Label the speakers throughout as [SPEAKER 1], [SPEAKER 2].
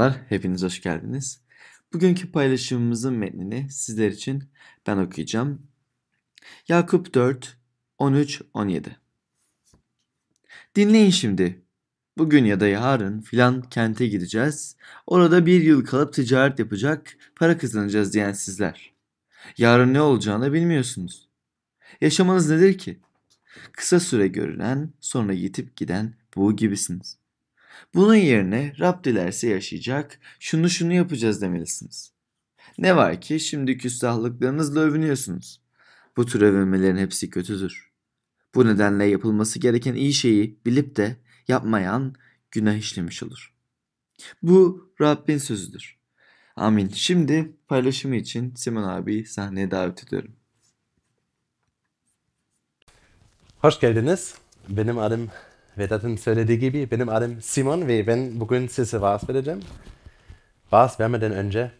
[SPEAKER 1] Merhabalar, hepiniz hoş geldiniz. Bugünkü paylaşımımızın metnini sizler için ben okuyacağım. Yakup 4, 13, 17 Dinleyin şimdi. Bugün ya da yarın filan kente gideceğiz. Orada bir yıl kalıp ticaret yapacak, para kazanacağız diyen sizler. Yarın ne olacağını bilmiyorsunuz. Yaşamanız nedir ki? Kısa süre görülen, sonra yitip giden bu gibisiniz. Bunun yerine Rab dilerse yaşayacak, şunu şunu yapacağız demelisiniz. Ne var ki şimdi küstahlıklarınızla övünüyorsunuz. Bu tür övünmelerin hepsi kötüdür. Bu nedenle yapılması gereken iyi şeyi bilip de yapmayan günah işlemiş olur. Bu Rabbin sözüdür. Amin. Şimdi paylaşımı için Simon abi sahneye davet ediyorum.
[SPEAKER 2] Hoş geldiniz. Benim adım Vedat'ın söylediği gibi benim adım Simon ve ben bugün size vaaz vereceğim. Vaaz vermeden önce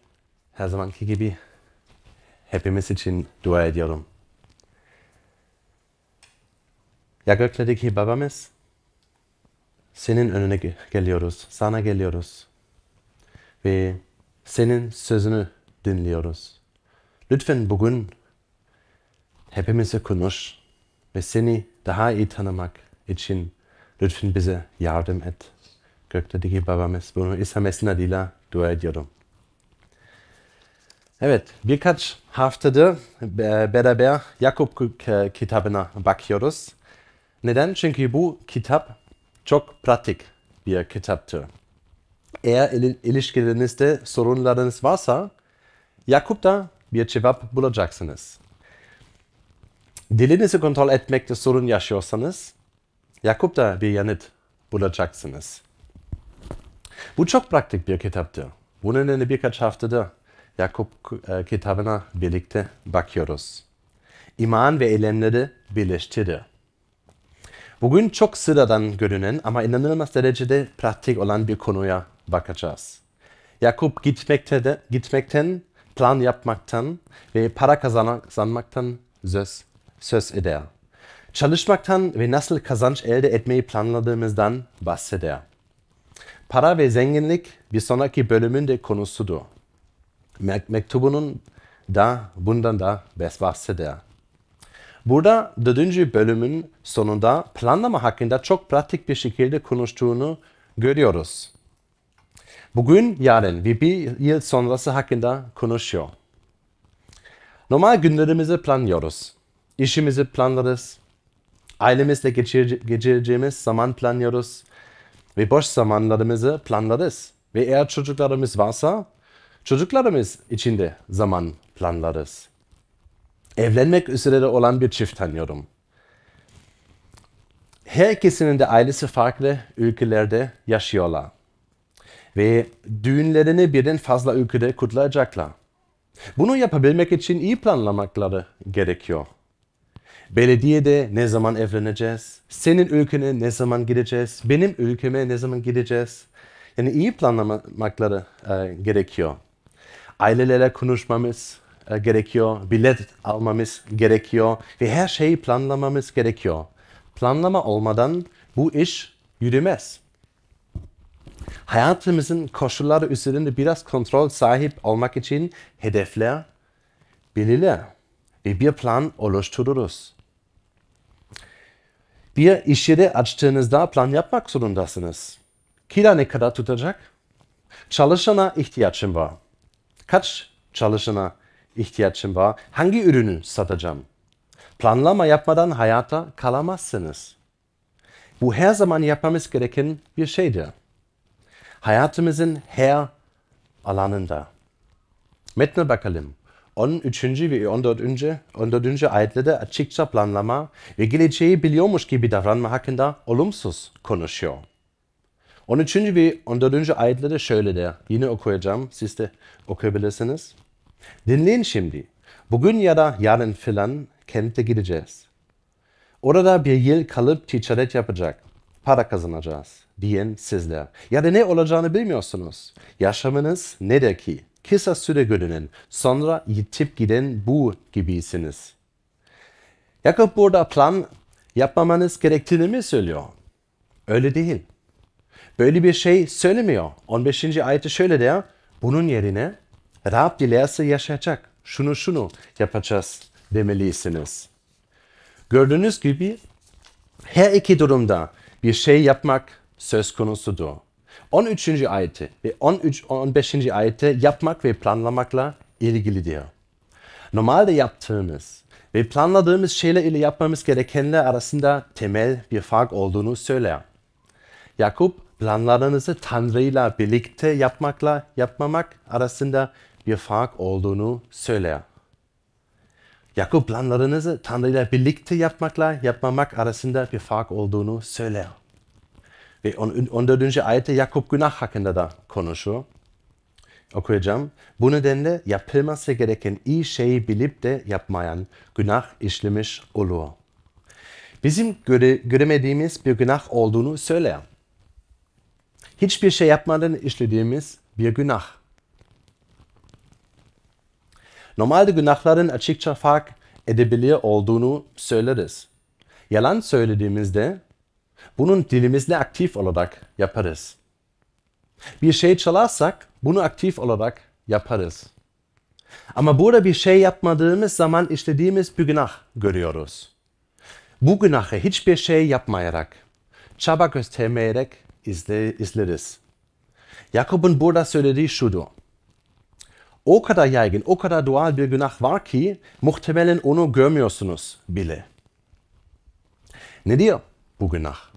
[SPEAKER 2] her zamanki gibi hepimiz için dua ediyorum. Ya göklerdeki babamız, senin önüne geliyoruz, sana geliyoruz ve senin sözünü dinliyoruz. Lütfen bugün hepimize konuş ve seni daha iyi tanımak için lütfen bize yardım et. Gökteki babamız bunu İsa adıyla dua ediyorum. Evet, birkaç haftadır beraber Yakup kitabına bakıyoruz. Neden? Çünkü bu kitap çok pratik bir kitaptır. Eğer ilişkilerinizde sorunlarınız varsa Yakup'ta bir cevap bulacaksınız. Dilinizi kontrol etmekte sorun yaşıyorsanız Yakup'ta bir yanıt bulacaksınız. Bu çok pratik bir kitaptır. Bunun nedeni birkaç haftadır Yakup e, kitabına birlikte bakıyoruz. İman ve eylemleri birleştirir. Bugün çok sıradan görünen ama inanılmaz derecede pratik olan bir konuya bakacağız. Yakup gitmekte de, gitmekten, plan yapmaktan ve para kazanmaktan söz, söz eder. Çalışmaktan ve nasıl kazanç elde etmeyi planladığımızdan bahseder. Para ve zenginlik bir sonraki bölümün de konusudur. Mektubunun da bundan da bahseder. Burada dördüncü bölümün sonunda planlama hakkında çok pratik bir şekilde konuştuğunu görüyoruz. Bugün, yarın ve bir yıl sonrası hakkında konuşuyor. Normal günlerimizi planlıyoruz. İşimizi planlarız. Ailemizle geçireceğimiz zaman planlıyoruz. Ve boş zamanlarımızı planlarız. Ve eğer çocuklarımız varsa çocuklarımız için de zaman planlarız evlenmek üzere olan bir çift tanıyorum. Her ikisinin de ailesi farklı ülkelerde yaşıyorlar. Ve düğünlerini birden fazla ülkede kutlayacaklar. Bunu yapabilmek için iyi planlamakları gerekiyor. Belediyede ne zaman evleneceğiz? Senin ülkene ne zaman gideceğiz? Benim ülkeme ne zaman gideceğiz? Yani iyi planlamakları e, gerekiyor. Ailelere konuşmamız, e, gerekiyor, bilet almamız gerekiyor ve her şeyi planlamamız gerekiyor. Planlama olmadan bu iş yürümez. Hayatımızın koşulları üzerinde biraz kontrol sahip olmak için hedefler belirler ve bir plan oluştururuz. Bir iş yeri açtığınızda plan yapmak zorundasınız. Kira ne kadar tutacak? Çalışana ihtiyacım var. Kaç çalışana ihtiyacım var. Hangi ürünü satacağım? Planlama yapmadan hayata kalamazsınız. Bu her zaman yapmamız gereken bir şeydir. Hayatımızın her alanında. Metne bakalım. 13. ve 14. 14. ayetlerde açıkça planlama ve geleceği biliyormuş gibi davranma hakkında olumsuz konuşuyor. 13. ve 14. ayetlerde şöyle der. Yine okuyacağım. Siz de okuyabilirsiniz. Dinleyin şimdi. Bugün ya da yarın filan kente gideceğiz. Orada bir yıl kalıp ticaret yapacak. Para kazanacağız diyen sizler. Ya da ne olacağını bilmiyorsunuz. Yaşamınız nedir ki? Kısa süre görünen, sonra yitip giden bu gibisiniz. Yakup burada plan yapmamanız gerektiğini mi söylüyor? Öyle değil. böyle bir şey söylemiyor. 15. ayette şöyle der. Bunun yerine Rab dilerse yaşayacak. Şunu şunu yapacağız demelisiniz. Gördüğünüz gibi her iki durumda bir şey yapmak söz konusudur. 13. ayette ve 13, 15. ayette yapmak ve planlamakla ilgilidir. Normalde yaptığımız ve planladığımız şeyler ile yapmamız gerekenler arasında temel bir fark olduğunu söyler. Yakup planlarınızı Tanrı ile birlikte yapmakla yapmamak arasında bir fark olduğunu söyler. Yakup planlarınızı Tanrı ile birlikte yapmakla yapmamak arasında bir fark olduğunu söyler. Ve 14. ayette Yakup günah hakkında da konuşuyor. Okuyacağım. Bu nedenle yapılması gereken iyi şeyi bilip de yapmayan günah işlemiş olur. Bizim göre, göremediğimiz bir günah olduğunu söyler. Hiçbir şey yapmadan işlediğimiz bir günah. Normalde günahların açıkça fark edebilir olduğunu söyleriz. Yalan söylediğimizde bunun dilimizle aktif olarak yaparız. Bir şey çalarsak bunu aktif olarak yaparız. Ama burada bir şey yapmadığımız zaman işlediğimiz bir günah görüyoruz. Bu günahı hiçbir şey yapmayarak, çaba göstermeyerek izle, izleriz. Yakup'un burada söylediği şudur. O kadar yaygın, o kadar doğal bir günah var ki muhtemelen onu görmüyorsunuz bile. Ne diyor bu günah?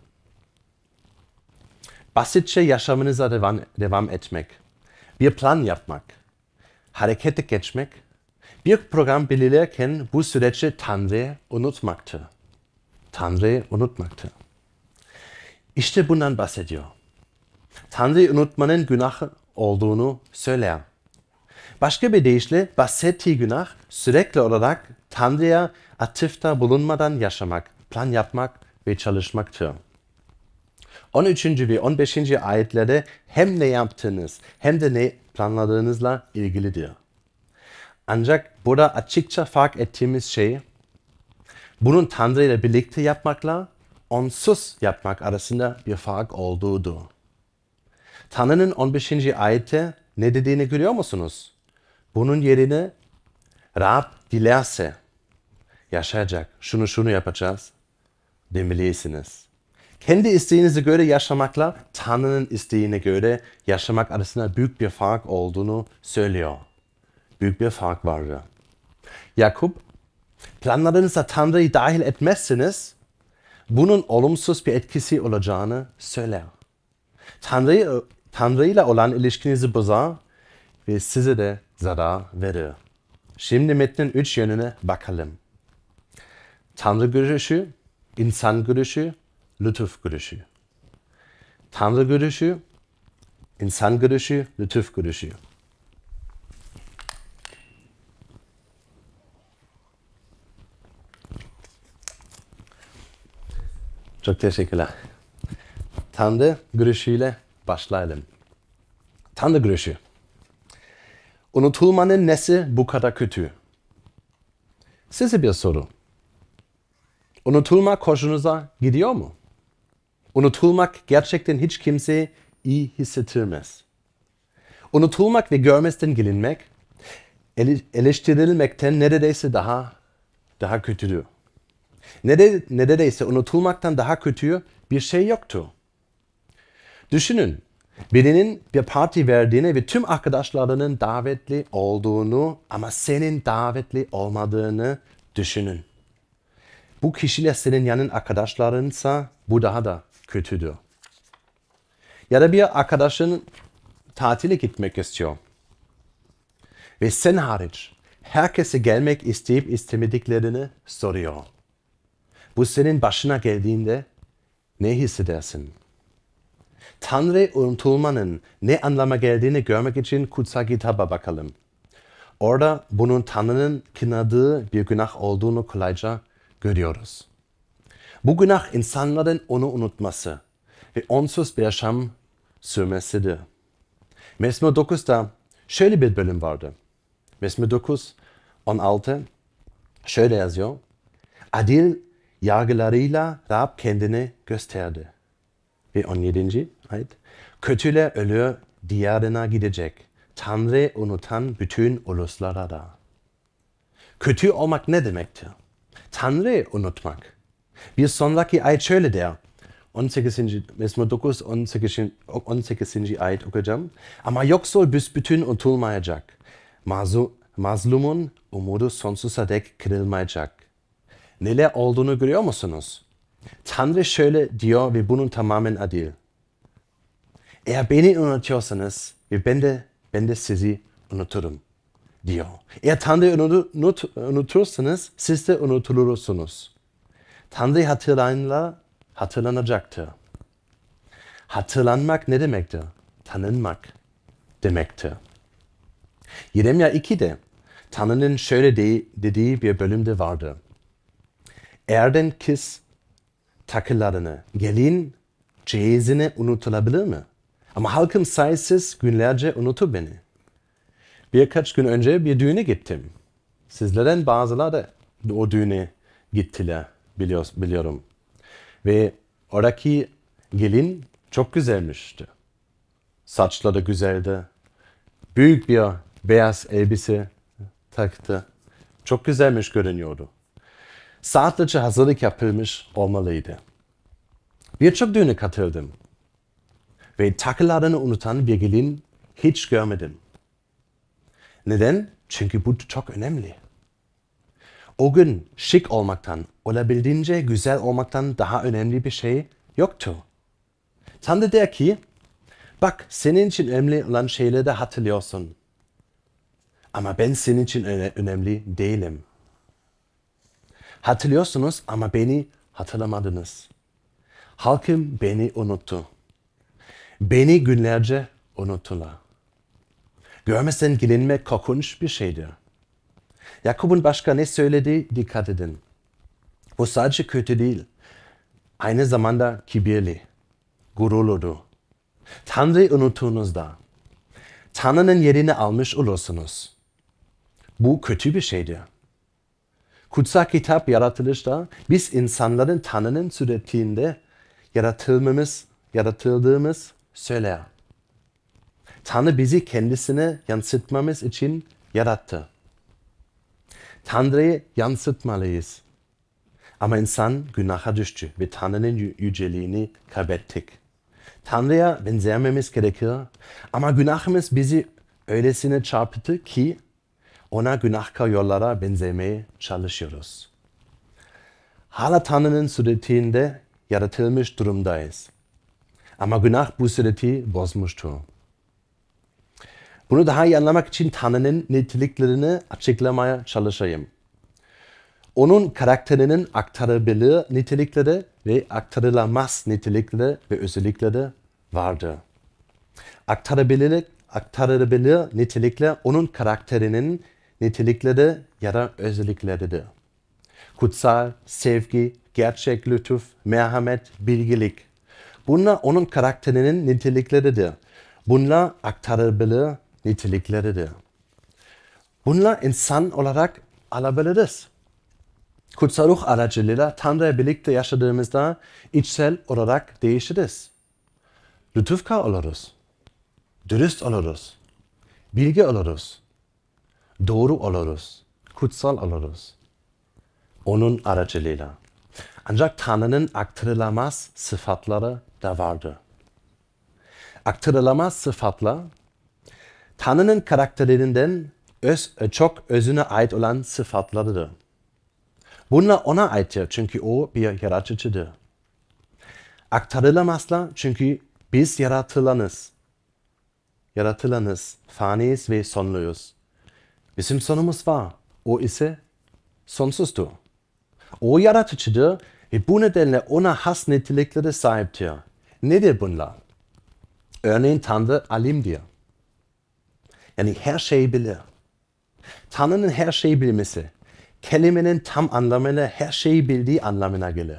[SPEAKER 2] Basitçe yaşamınıza devam, devam etmek, bir plan yapmak, harekete geçmek, bir program belirlerken bu süreçte Tanrı'yı unutmaktır. Tanrı'yı unutmaktır. İşte bundan bahsediyor. Tanrı'yı unutmanın günah olduğunu söyler. Başka bir deyişle bahsettiği günah sürekli olarak Tanrı'ya atıfta bulunmadan yaşamak, plan yapmak ve çalışmaktır. 13. ve 15. ayetlerde hem ne yaptığınız hem de ne planladığınızla ilgilidir. Ancak burada açıkça fark ettiğimiz şey, bunun Tanrı ile birlikte yapmakla onsuz yapmak arasında bir fark olduğudur. Tanrı'nın 15. ayette ne dediğini görüyor musunuz? Bunun yerine Rab dilerse yaşayacak, şunu şunu yapacağız demelisiniz. Kendi isteğinize göre yaşamakla Tanrı'nın isteğine göre yaşamak arasında büyük bir fark olduğunu söylüyor. Büyük bir fark var. Yakup, planlarınıza Tanrı'yı dahil etmezseniz bunun olumsuz bir etkisi olacağını söyler. Tanrı, Tanrı ile olan ilişkinizi bozar ve size de zarar verir. Şimdi metnin üç yönüne bakalım. Tanrı görüşü, insan görüşü lütuf görüşü. Tanrı görüşü, insan görüşü, lütuf görüşü. Çok teşekkürler. Tanrı görüşüyle başlayalım. Tanrı görüşü. Unutulmanın nesi bu kadar kötü? Size bir soru. Unutulma hoşunuza gidiyor mu? Unutulmak gerçekten hiç kimseyi iyi hissettirmez. Unutulmak ve görmezden gelinmek, eleştirilmekten neredeyse daha daha kötüdür. Nere, neredeyse unutulmaktan daha kötü bir şey yoktu. Düşünün, birinin bir parti verdiğini ve tüm arkadaşlarının davetli olduğunu ama senin davetli olmadığını düşünün. Bu kişiler senin yanın arkadaşlarınsa bu daha da kötüdür. Ya da bir arkadaşın tatile gitmek istiyor. Ve sen hariç herkese gelmek isteyip istemediklerini soruyor. Bu senin başına geldiğinde ne hissedersin? Tanrı unutulmanın ne anlama geldiğini görmek için kutsal kitaba bakalım. Orada bunun Tanrı'nın kınadığı bir günah olduğunu kolayca görüyoruz. Bu günah insanların onu unutması ve onsuz bir yaşam sürmesidir. Mesme 9'da şöyle bir bölüm vardı. Mesme 9, 16 şöyle yazıyor. Adil yargılarıyla Rab kendini gösterdi. Ve 17. ait. Kötüler ölür, diyarına gidecek. Tanrı unutan bütün uluslara da. Kötü olmak ne demektir? Tanrı unutmak. Bir sonraki ayet şöyle der. 18. Mesme 9, 18. 18. ayet okuyacağım. Ama yoksul büsbütün unutulmayacak. Mazlu, mazlumun umudu sonsuza dek kırılmayacak. Neler olduğunu görüyor musunuz? Tanrı şöyle diyor ve bunun tamamen adil. Eğer beni unutuyorsanız ve ben de, ben de sizi unuturum diyor. Eğer Tanrı unut, unutursanız siz de unutulursunuz. Tanrı hatırlayanlar hatırlanacaktır. Hatırlanmak ne demektir? Tanınmak demektir. Yeremya 2'de Tanrı'nın şöyle de, dediği bir bölümde vardı. Erden kız takılarını, gelin cehizini unutulabilir mi? Ama halkım sayısız günlerce unutur beni. Birkaç gün önce bir düğüne gittim. Sizlerden bazıları da o düğüne gittiler biliyor, biliyorum. Ve oradaki gelin çok güzelmişti. Saçları güzeldi. Büyük bir beyaz elbise taktı. Çok güzelmiş görünüyordu. Saatlerce hazırlık yapılmış olmalıydı. Birçok düğüne katıldım. Ve takılarını unutan bir gelin hiç görmedim. Neden? Çünkü bu çok önemli. O gün şık olmaktan, olabildiğince güzel olmaktan daha önemli bir şey yoktu. Tanrı der ki, bak senin için önemli olan şeyleri de hatırlıyorsun. Ama ben senin için önemli değilim. Hatırlıyorsunuz ama beni hatırlamadınız. Halkım beni unuttu. Beni günlerce unuttular. Görmesen gelinmek korkunç bir şeydir. Yakup'un başka ne söyledi dikkat edin. Bu sadece kötü değil. Aynı zamanda kibirli, gururludur. Tanrı unuttuğunuzda Tanrı'nın yerini almış olursunuz. Bu kötü bir şeydir. Kutsal kitap yaratılışta biz insanların Tanrı'nın suretiyle yaratılmamız, yaratıldığımız söyler. Tanrı bizi kendisine yansıtmamız için yarattı. Tanrı'yı yansıtmalıyız. Ama insan günaha düştü ve Tanrı'nın yüceliğini kaybettik. Tanrı'ya benzememiz gerekir ama günahımız bizi öylesine çarpıttı ki ona günahkar yollara benzemeye çalışıyoruz. Hala Tanrı'nın suretiyle yaratılmış durumdayız. Ama günah bu sureti bozmuştur. Bunu daha iyi anlamak için Tanrı'nın niteliklerini açıklamaya çalışayım. Onun karakterinin aktarabilir nitelikleri ve aktarılamaz nitelikleri ve özellikleri vardır. Aktarabilirlik, aktarılabilir nitelikler onun karakterinin nitelikleri ya da özellikleridir. Kutsal, sevgi, gerçek lütuf, merhamet, bilgilik. Bunlar onun karakterinin nitelikleridir. Bunlar aktarılabilir nitelikleridir. Bunlar insan olarak alabiliriz. Kutsal ruh aracılığıyla Tanrı'ya birlikte yaşadığımızda içsel olarak değişiriz. Lütufkar oluruz. Dürüst oluruz. Bilgi oluruz. Doğru oluruz. Kutsal oluruz. Onun aracılığıyla. Ancak Tanrı'nın aktarılamaz sıfatları da vardır. Aktarılamaz sıfatlar Tanrı'nın karakterlerinden öz, çok özüne ait olan sıfatlarıdır. Bunlar ona aittir çünkü o bir yaratıcıdır. Aktarılamazlar çünkü biz yaratılanız. Yaratılanız, faniyiz ve sonluyuz. Bizim sonumuz var. O ise sonsuzdur. O yaratıcıdır ve bu nedenle ona has nitelikleri sahiptir. Nedir bunlar? Örneğin Tanrı alimdir. Yani her şeyi bilir. Tanrı'nın her şeyi bilmesi, kelimenin tam anlamıyla her şeyi bildiği anlamına gelir.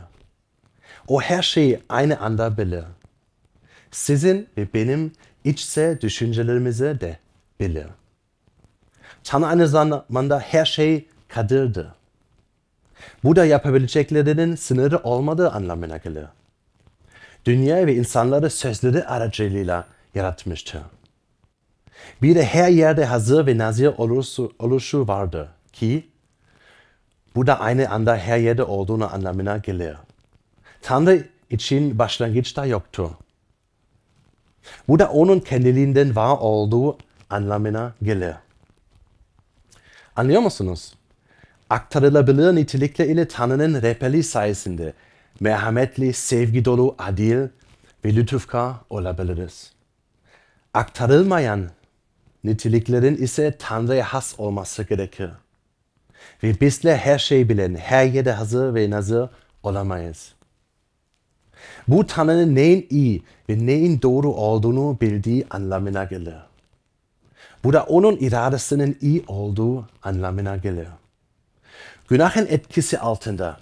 [SPEAKER 2] O her şeyi aynı anda bilir. Sizin ve benim içsel düşüncelerimizi de bilir. Tanrı aynı zamanda her şey kadirdir. Bu da yapabileceklerinin sınırı olmadığı anlamına gelir. dünya ve insanları sözleri aracılığıyla yaratmıştır. Bir de her yerde hazır ve nazir oluşu, oluşu vardır ki bu da aynı anda her yerde olduğunu anlamına gelir. Tanrı için başlangıçta yoktur. Bu da onun kendiliğinden var olduğu anlamına gelir. Anlıyor musunuz? Aktarılabilir nitelikle ile Tanrı'nın rehberliği sayesinde merhametli, sevgi dolu, adil ve lütufkar olabiliriz. Aktarılmayan niteliklerin ise Tanrı'ya has olması gerekir. Ve bizler her şeyi bilen, her yerde hazır ve nazır olamayız. Bu Tanrı'nın neyin iyi ve neyin doğru olduğunu bildiği anlamına gelir. Bu da onun iradesinin iyi olduğu anlamına gelir. Günahın etkisi altında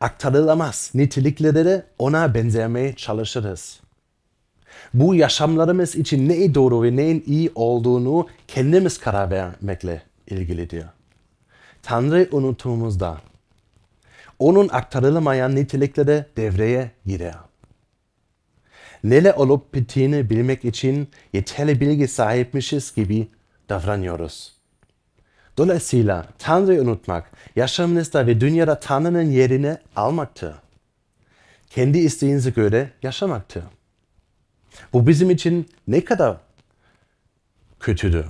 [SPEAKER 2] aktarılamaz nitelikleri ona benzemeye çalışırız. Bu yaşamlarımız için neyi doğru ve neyin iyi olduğunu kendimiz karar vermekle ilgilidir. Tanrı unuttuğumuzda onun aktarılamayan nitelikleri devreye girer. Neler olup bittiğini bilmek için yeterli bilgi sahipmişiz gibi davranıyoruz. Dolayısıyla Tanrı'yı unutmak, yaşamınızda ve dünyada Tanrı'nın yerini almaktır. Kendi isteğinize göre yaşamaktır. Bu bizim için ne kadar kötüdür.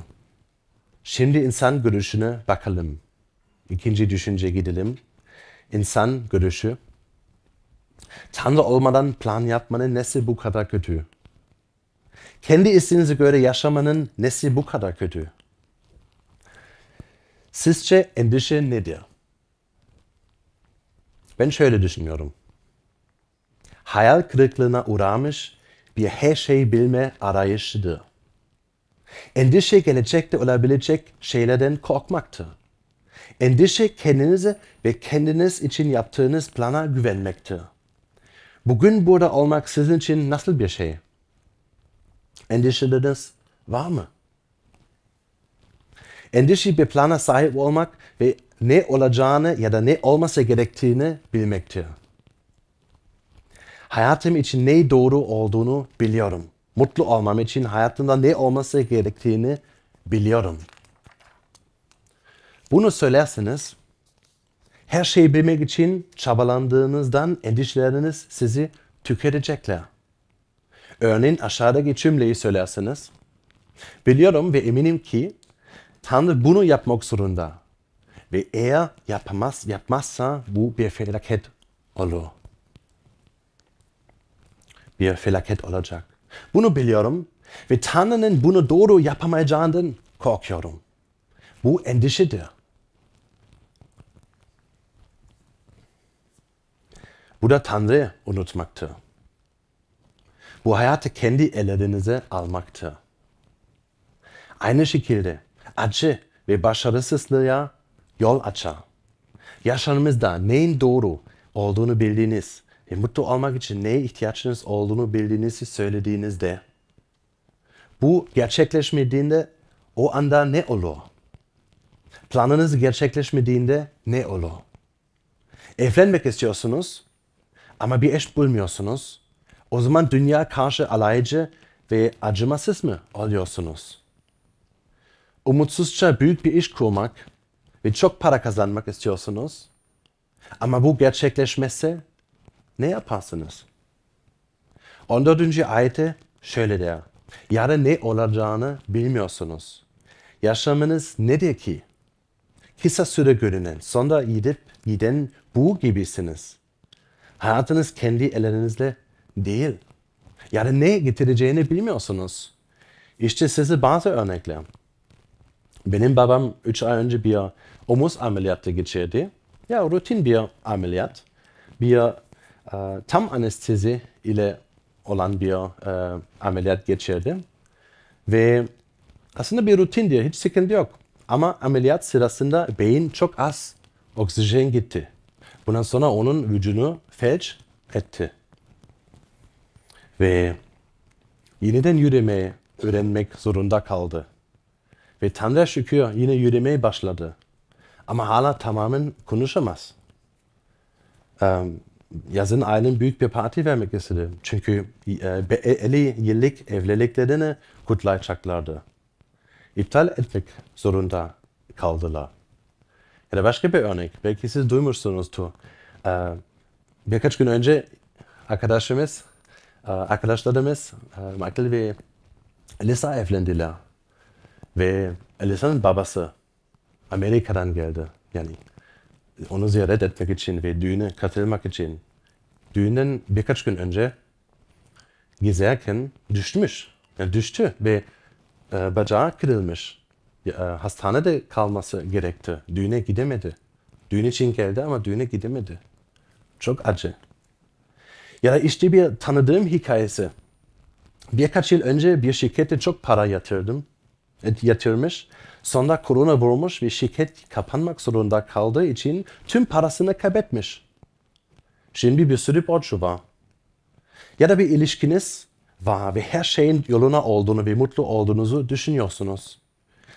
[SPEAKER 2] Şimdi insan görüşüne bakalım. İkinci düşünce gidelim. İnsan görüşü. Tanrı olmadan plan yapmanın nesi bu kadar kötü? Kendi isteğinize göre yaşamanın nesi bu kadar kötü? Sizce endişe nedir? Ben şöyle düşünüyorum. Hayal kırıklığına uğramış bir her şeyi bilme arayışıdır. Endişe gelecekte olabilecek şeylerden korkmaktır. Endişe kendinize ve kendiniz için yaptığınız plana güvenmektir. Bugün burada olmak sizin için nasıl bir şey? Endişeleriniz var mı? Endişe bir plana sahip olmak ve ne olacağını ya da ne olması gerektiğini bilmektir. Hayatım için ne doğru olduğunu biliyorum. Mutlu olmam için hayatımda ne olması gerektiğini biliyorum. Bunu söylerseniz her şeyi bilmek için çabalandığınızdan endişeleriniz sizi tüketecekler. Örneğin aşağıdaki cümleyi söylerseniz, biliyorum ve eminim ki Tanrı bunu yapmak zorunda. Ve eğer yapamaz, yapmazsa bu bir felaket olur. Bir felaket olacak. Bunu biliyorum ve Tanrı'nın bunu doğru yapamayacağından korkuyorum. Bu endişedir. Da Tanrı'yı unutmaktır. Bu hayatı kendi ellerinize almaktır. Aynı şekilde acı ve başarısızlığa yol açar. Yaşamımızda neyin doğru olduğunu bildiğiniz ve mutlu olmak için neye ihtiyaçınız olduğunu bildiğinizi söylediğinizde bu gerçekleşmediğinde o anda ne olur? Planınız gerçekleşmediğinde ne olur? Evlenmek istiyorsunuz ama bir eş bulmuyorsunuz. O zaman dünya karşı alaycı ve acımasız mı oluyorsunuz? Umutsuzca büyük bir iş kurmak ve çok para kazanmak istiyorsunuz. Ama bu gerçekleşmezse ne yaparsınız? 14. ayette şöyle der. Yarın ne olacağını bilmiyorsunuz. Yaşamınız nedir ki? Kısa süre görünen, sonra gidip giden bu gibisiniz. Hayatınız kendi ellerinizle değil. Yani ne getireceğini bilmiyorsunuz. İşte size bazı örnekler. Benim babam 3 ay önce bir omuz ameliyatı geçirdi. Ya rutin bir ameliyat. Bir e, tam anestezi ile olan bir e, ameliyat geçirdi. Ve aslında bir rutin hiç sıkıntı yok. Ama ameliyat sırasında beyin çok az oksijen gitti. Bundan sonra onun vücudunu felç etti. Ve yeniden yürümeyi öğrenmek zorunda kaldı. Ve Tanrı şükür yine yürümeye başladı. Ama hala tamamen konuşamaz. Um, yazın ailen büyük bir parti vermek istedi. Çünkü e, 50 yıllık evliliklerini kutlayacaklardı. İptal etmek zorunda kaldılar. Ya da başka bir örnek. Belki siz duymuşsunuzdur. Ee, birkaç gün önce arkadaşımız, e, arkadaşlarımız e, Michael ve Elisa evlendiler. Ve Elisa'nın babası Amerika'dan geldi. Yani onu ziyaret etmek için ve düğüne katılmak için. Düğünden birkaç gün önce gezerken düşmüş. Yani düştü ve e, bacağı kırılmış. E, hastanede kalması gerekti. Düğüne gidemedi. Düğün için geldi ama düğüne gidemedi. Çok acı. Ya da işte bir tanıdığım hikayesi. Birkaç yıl önce bir şirkete çok para yatırdım. Yatırmış. Sonra korona vurmuş ve şirket kapanmak zorunda kaldığı için tüm parasını kaybetmiş. Şimdi bir sürü borcu var. Ya da bir ilişkiniz var ve her şeyin yoluna olduğunu ve mutlu olduğunuzu düşünüyorsunuz.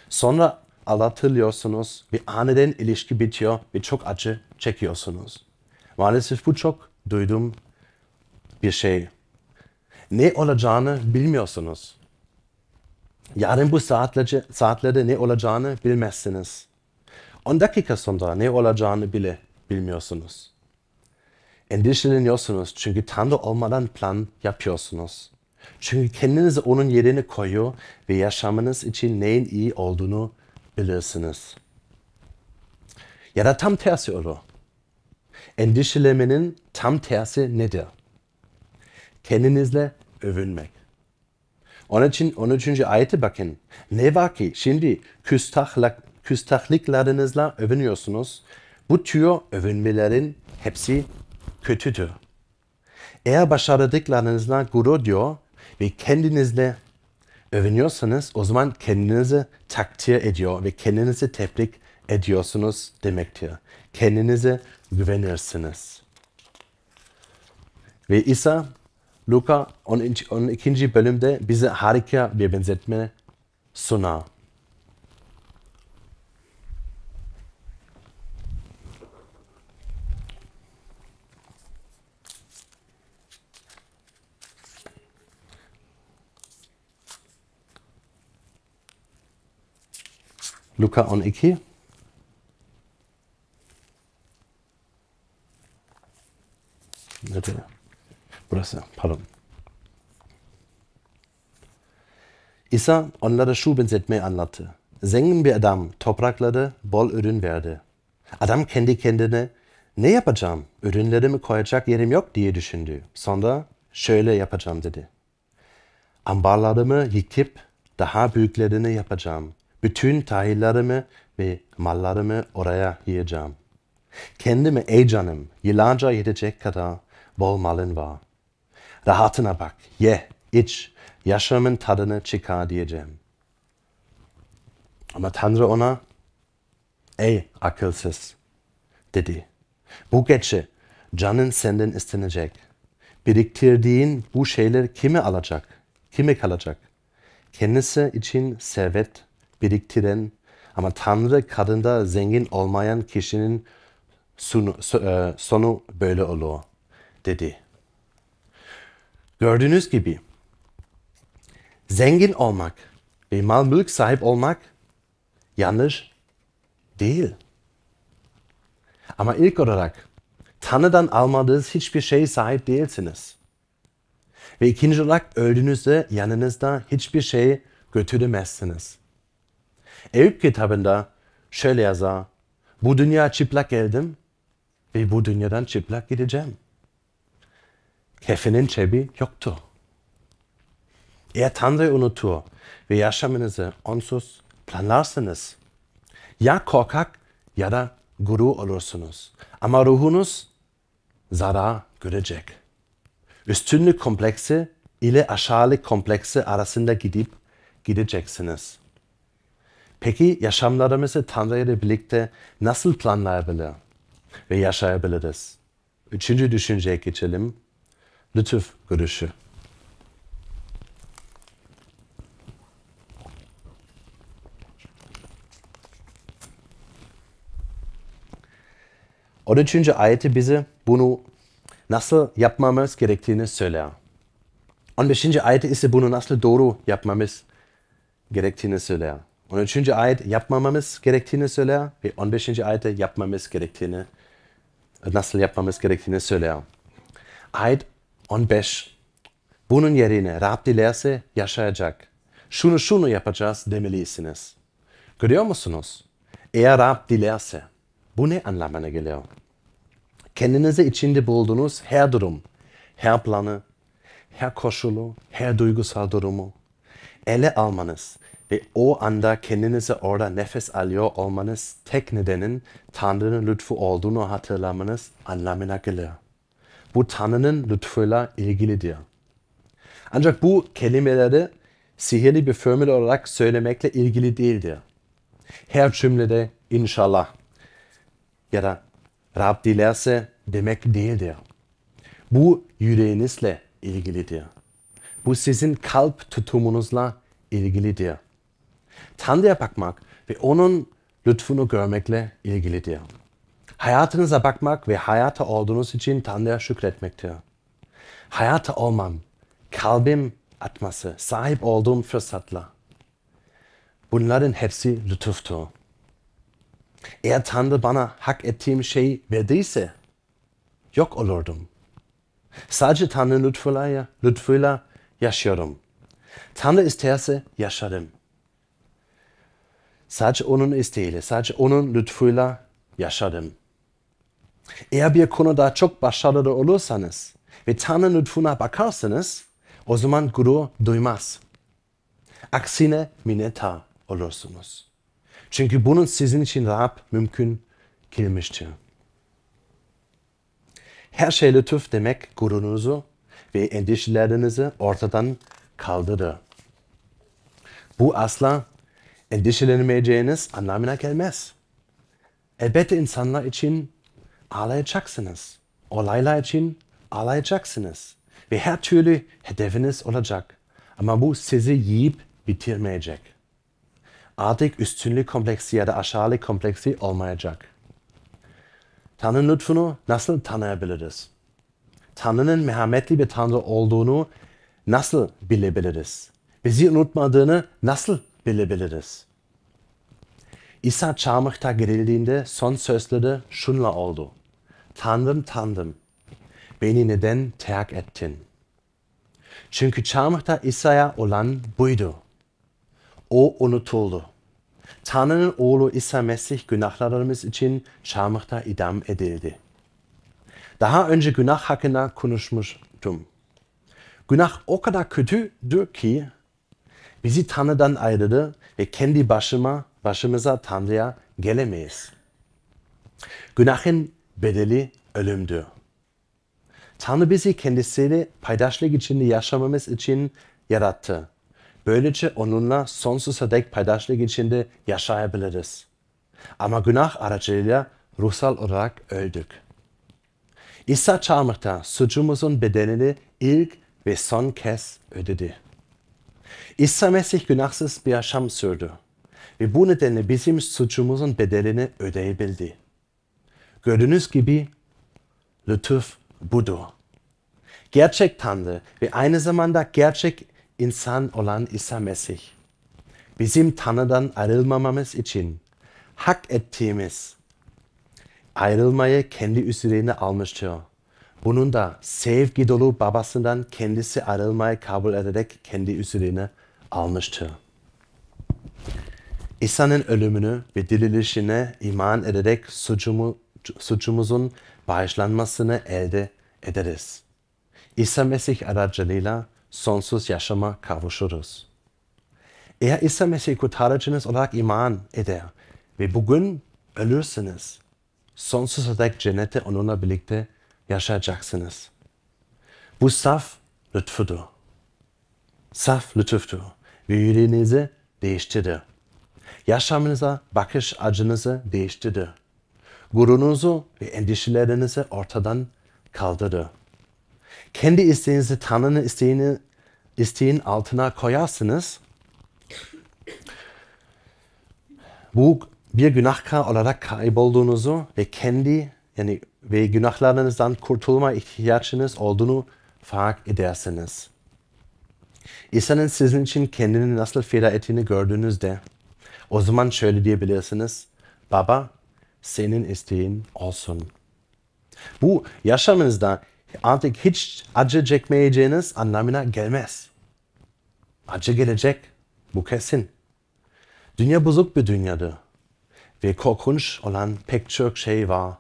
[SPEAKER 2] Sonra aldatılıyorsunuz ve aniden ilişki bitiyor ve çok acı çekiyorsunuz. Maalesef bu çok duyduğum bir şey. Ne olacağını bilmiyorsunuz. Yarın bu saatlerde, saatlerde ne olacağını bilmezsiniz. 10 dakika sonra ne olacağını bile bilmiyorsunuz. Endişeleniyorsunuz çünkü Tanrı olmadan plan yapıyorsunuz. Çünkü kendinizi onun yerine koyuyor ve yaşamınız için neyin iyi olduğunu bilirsiniz. Ya da tam tersi olur. Endişelemenin tam tersi nedir? Kendinizle övünmek. Onun için 13. ayete bakın. Ne var ki şimdi küstahlık, küstahlıklarınızla övünüyorsunuz. Bu tür övünmelerin hepsi kötüdür. Eğer başardıklarınızla gurur diyor ve kendinizle övünüyorsanız o zaman kendinizi takdir ediyor ve kendinizi tebrik ediyorsunuz demektir. Kendinize güvenirsiniz. Ve İsa Luka 12. bölümde bize harika bir benzetme sunar. Luka 12. Nerede? Burası, pardon. İsa onlara şu benzetmeyi anlattı. Zengin bir adam toprakları bol ürün verdi. Adam kendi kendine ne yapacağım? Ürünlerimi koyacak yerim yok diye düşündü. Sonra şöyle yapacağım dedi. Ambarlarımı yıkıp daha büyüklerini yapacağım. Bütün tahillerimi ve mallarımı oraya yiyeceğim. Kendime ey canım yıllarca yetecek kadar bol malın var. Rahatına bak, ye, iç, yaşamın tadını çıkar diyeceğim. Ama Tanrı ona, ey akılsız dedi. Bu gece canın senden istenecek. Biriktirdiğin bu şeyler kime alacak? Kime kalacak? Kendisi için servet biriktiren ama Tanrı kadında zengin olmayan kişinin sonu, e, sonu böyle olur dedi. Gördüğünüz gibi zengin olmak ve mal mülk sahip olmak yanlış değil. Ama ilk olarak Tanrı'dan almadığınız hiçbir şey sahip değilsiniz. Ve ikinci olarak öldüğünüzde yanınızda hiçbir şey götüremezsiniz. Eyüp kitabında şöyle yazar. Bu dünya çıplak geldim ve bu dünyadan çıplak gideceğim. Kefenin cebi yoktu. Eğer Tanrı unutur ve yaşamınızı onsuz planlarsınız, ya korkak ya da guru olursunuz. Ama ruhunuz zarar görecek. Üstünlük kompleksi ile aşağılık kompleksi arasında gidip gideceksiniz. Peki yaşamlarımızı Tanrı ile birlikte nasıl planlayabilir ve yaşayabiliriz? Üçüncü düşünceye geçelim. Lütuf görüşü. On üçüncü ayeti bize bunu nasıl yapmamız gerektiğini söyler. 15. ayet ise bunu nasıl doğru yapmamız gerektiğini söyler. 13. ayet yapmamamız gerektiğini söyler ve 15. ayette yapmamız gerektiğini nasıl yapmamız gerektiğini söyler. Ayet 15. Bunun yerine Rab dilerse yaşayacak. Şunu şunu yapacağız demelisiniz. Görüyor musunuz? Eğer Rab dilerse bu ne anlamına geliyor? Kendinizi içinde bulduğunuz her durum, her planı, her koşulu, her duygusal durumu ele almanız ve o anda kendinizi orada nefes alıyor olmanız tek nedenin Tanrı'nın lütfu olduğunu hatırlamanız anlamına geliyor. Bu Tanrı'nın lütfuyla ilgilidir. Ancak bu kelimeleri sihirli bir formül olarak söylemekle ilgili değildir. Her cümlede inşallah ya da Rab dilerse demek değildir. Bu yüreğinizle ilgilidir. Bu sizin kalp tutumunuzla ilgilidir. Tanrı'ya bakmak ve onun lütfunu görmekle ilgilidir. Hayatınıza bakmak ve hayata olduğunuz için Tanrı'ya şükretmektir. Hayata olmam, kalbim atması, sahip olduğum fırsatlar. Bunların hepsi lütuftur. Eğer Tanrı bana hak ettiğim şey verdiyse yok olurdum. Sadece Tanrı lütfuyla, lütfuyla yaşıyorum. Tanrı isterse yaşarım. Sadece onun isteğiyle, sadece onun lütfuyla yaşadım. Eğer bir konuda çok başarılı olursanız ve Tanrı lütfuna bakarsanız o zaman gurur duymaz. Aksine minnettar olursunuz. Çünkü bunun sizin için Rab mümkün kılmıştır. Her şey lütuf demek gururunuzu ve endişelerinizi ortadan kaldırır. Bu asla endişelenmeyeceğiniz anlamına gelmez. Elbette insanlar için ağlayacaksınız. Olaylar için ağlayacaksınız. Ve her türlü hedefiniz olacak. Ama bu sizi yiyip bitirmeyecek. Artık üstünlük kompleksi ya da aşağılık kompleksi olmayacak. Tanrı'nın lütfunu nasıl tanıyabiliriz? Tanrı'nın merhametli bir Tanrı olduğunu nasıl bilebiliriz? Bizi unutmadığını nasıl bilebiliriz? İsa çarmıhta gerildiğinde son sözleri şunla oldu. Tanrım Tanrım, beni neden terk ettin? Çünkü çarmıhta İsa'ya olan buydu. O unutuldu. Tanrı'nın oğlu İsa Mesih günahlarımız için çarmıhta idam edildi. Daha önce günah hakkında konuşmuştum. Günah o kadar kötüdür ki bizi Tanrı'dan ayırdı ve kendi başıma, başımıza Tanrı'ya gelemeyiz. Günahın bedeli ölümdür. Tanrı bizi kendisiyle paydaşlık içinde yaşamamız için yarattı. Böylece onunla sonsuza dek paydaşlık içinde yaşayabiliriz. Ama günah aracılığıyla ruhsal olarak öldük. İsa çarmıhta suçumuzun bedelini ilk ve son kez ödedi. İsa Mesih günahsız bir yaşam sürdü ve bu nedenle bizim suçumuzun bedelini ödeyebildi. Gördüğünüz gibi lütuf budur. Gerçek Tanrı ve aynı zamanda gerçek insan olan İsa Mesih. Bizim Tanrı'dan ayrılmamamız için hak ettiğimiz ayrılmayı kendi üzerine almıştır. Bunun da sevgi dolu babasından kendisi ayrılmayı kabul ederek kendi üzerine almıştır. İsa'nın ölümünü ve dirilişine iman ederek suçumu, suçumuzun bağışlanmasını elde ederiz. İsa Mesih aracılığıyla sonsuz yaşama kavuşuruz. Eğer İsa Mesih kurtarıcınız olarak iman eder ve bugün ölürsünüz, sonsuza dek cennette onunla birlikte yaşayacaksınız. Bu saf lütfudur. Saf lütuftur ve yüreğinizi değiştirir. Yaşamınıza bakış acınızı değiştirir. Gururunuzu ve endişelerinizi ortadan kaldırır. Kendi isteğinizi Tanrı'nın isteğini, isteğin altına koyarsınız. Bu bir günahkar olarak kaybolduğunuzu ve kendi yani ve günahlarınızdan kurtulma ihtiyacınız olduğunu fark edersiniz. İsa'nın sizin için kendini nasıl feda ettiğini gördüğünüzde o zaman şöyle diyebilirsiniz. Baba senin isteğin olsun. Bu yaşamınızda artık hiç acı çekmeyeceğiniz anlamına gelmez. Acı gelecek. Bu kesin. Dünya bozuk bir dünyadır. Ve korkunç olan pek çok şey var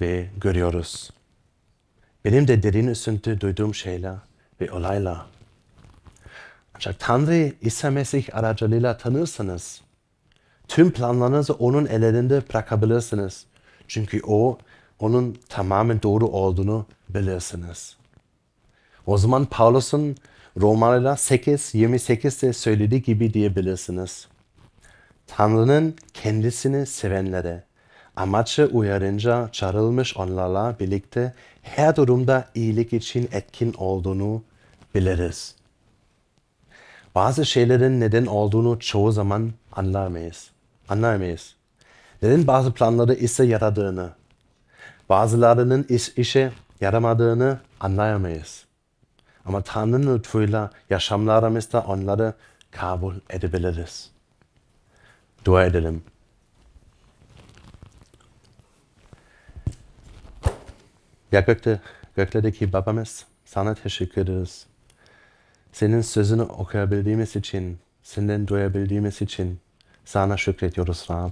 [SPEAKER 2] ve görüyoruz. Benim de derin üzüntü duyduğum şeyler ve olaylar. Ancak Tanrı İsa Mesih aracılığıyla tanırsanız, tüm planlarınızı onun ellerinde bırakabilirsiniz. Çünkü o, onun tamamen doğru olduğunu bilirsiniz. O zaman Paulus'un Romalılar 8, 28'de söylediği gibi diyebilirsiniz. Tanrı'nın kendisini sevenlere, amaçı uyarınca çağrılmış onlarla birlikte her durumda iyilik için etkin olduğunu biliriz. Bazı şeylerin neden olduğunu çoğu zaman anlamayız. Anlamayız. Neden bazı planları ise yaradığını, bazılarının iş, işe yaramadığını anlayamayız. Ama Tanrı'nın lütfuyla yaşamlarımızda onları kabul edebiliriz. Dua edelim. Ya gökte, göklerdeki babamız sana teşekkür ederiz. Senin sözünü okuyabildiğimiz için, senden duyabildiğimiz için sana şükrediyoruz Rab.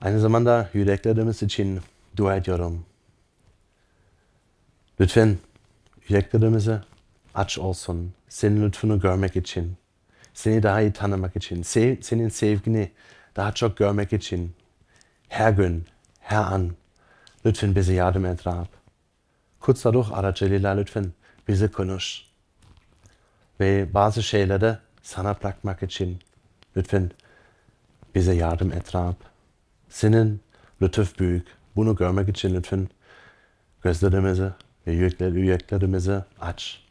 [SPEAKER 2] Aynı zamanda yüreklerimiz için dua ediyorum. Lütfen yüreklerimizi aç olsun. Senin lütfunu görmek için. Seni daha iyi tanımak için. Senin sevgini daha çok görmek için. Her gün, her an lütfen bize yardım et Rab. Kutsal Ruh aracılığıyla lütfen bizi konuş. Ve bazı şeyleri sana bırakmak için lütfen bize yardım et Rab. Senin lütuf büyük. Bunu görmek için lütfen gözlerimizi ve yüreklerimizi aç.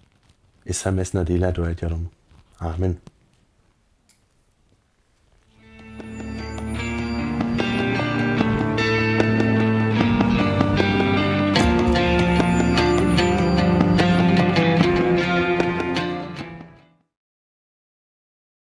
[SPEAKER 2] İsa mesnediyle dua ediyorum. Amin.